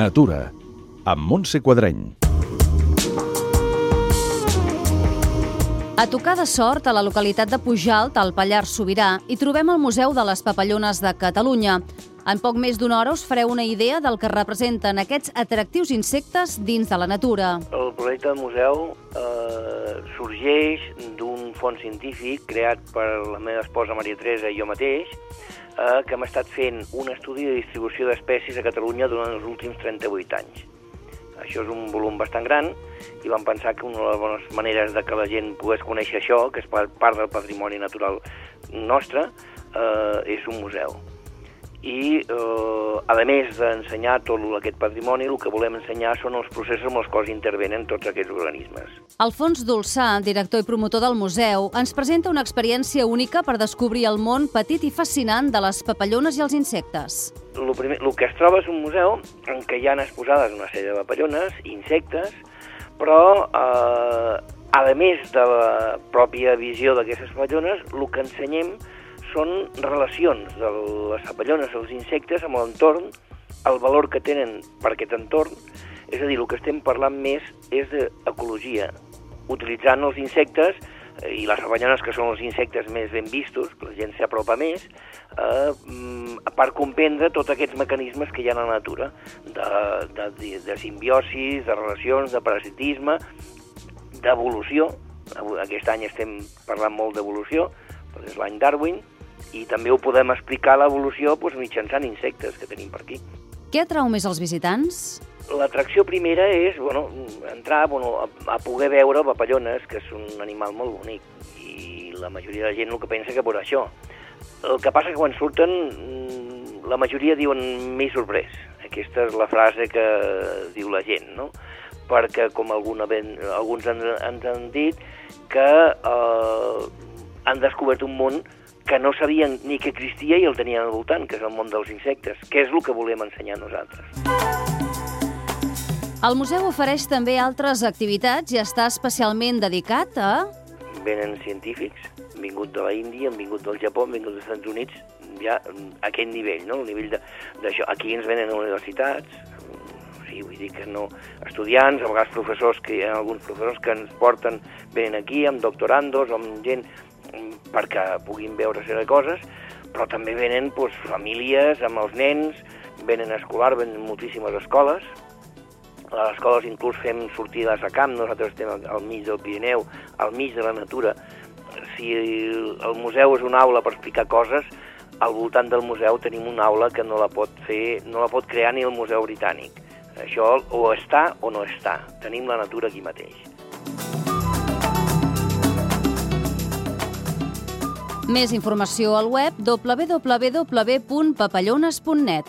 Natura, amb Montse Quadreny. A tocar de sort, a la localitat de Pujalt, al Pallars Sobirà, hi trobem el Museu de les Papallones de Catalunya. En poc més d'una hora us fareu una idea del que representen aquests atractius insectes dins de la natura. El projecte del museu eh, sorgeix d'un fons científic creat per la meva esposa Maria Teresa i jo mateix, eh, que hem estat fent un estudi de distribució d'espècies a Catalunya durant els últims 38 anys. Això és un volum bastant gran i vam pensar que una de les bones maneres de que la gent pogués conèixer això, que és part del patrimoni natural nostre, eh, és un museu. I, eh, a més d'ensenyar tot aquest patrimoni, el que volem ensenyar són els processos amb els quals intervenen tots aquests organismes. Alfons Dolçà, director i promotor del museu, ens presenta una experiència única per descobrir el món petit i fascinant de les papallones i els insectes el, primer, el que es troba és un museu en què hi han exposades una sèrie de papallones, insectes, però eh, a més de la pròpia visió d'aquestes papallones, el que ensenyem són relacions de les papallones, els insectes, amb l'entorn, el valor que tenen per aquest entorn, és a dir, el que estem parlant més és d'ecologia, utilitzant els insectes i les papallones, que són els insectes més ben vistos, que la gent s'apropa més, eh, mm, per comprendre tots aquests mecanismes que hi ha a la natura, de, de, de simbiosis, de relacions, de parasitisme, d'evolució. Aquest any estem parlant molt d'evolució, és l'any Darwin, i també ho podem explicar l'evolució doncs, mitjançant insectes que tenim per aquí. Què atrau més als visitants? L'atracció primera és bueno, entrar bueno, a, a poder veure papallones, que és un animal molt bonic, i la majoria de la gent el que pensa que veurà això. El que passa que quan surten, mm, la majoria diuen m'he sorprès. Aquesta és la frase que diu la gent, no? Perquè, com alguna, alguns ens han, han dit, que eh, han descobert un món que no sabien ni que existia i el tenien al voltant, que és el món dels insectes, que és el que volem ensenyar nosaltres. El museu ofereix també altres activitats i està especialment dedicat a... Venen científics, han vingut de la Índia, han vingut del Japó, han vingut dels Estats Units, ja a aquest nivell, no? El nivell d'això. Aquí ens venen a universitats, sí, vull dir que no... Estudiants, a vegades professors, que hi ha alguns professors que ens porten, venen aquí amb doctorandos, amb gent perquè puguin veure de coses, però també venen doncs, famílies amb els nens, venen a escolar, venen moltíssimes escoles, a les escoles inclús fem sortides a camp, nosaltres estem al mig del Pirineu, al mig de la natura, si el museu és una aula per explicar coses, al voltant del museu tenim una aula que no la pot fer, no la pot crear ni el Museu Britànic. Això o està o no està. Tenim la natura aquí mateix. Més informació al web www.papallones.net.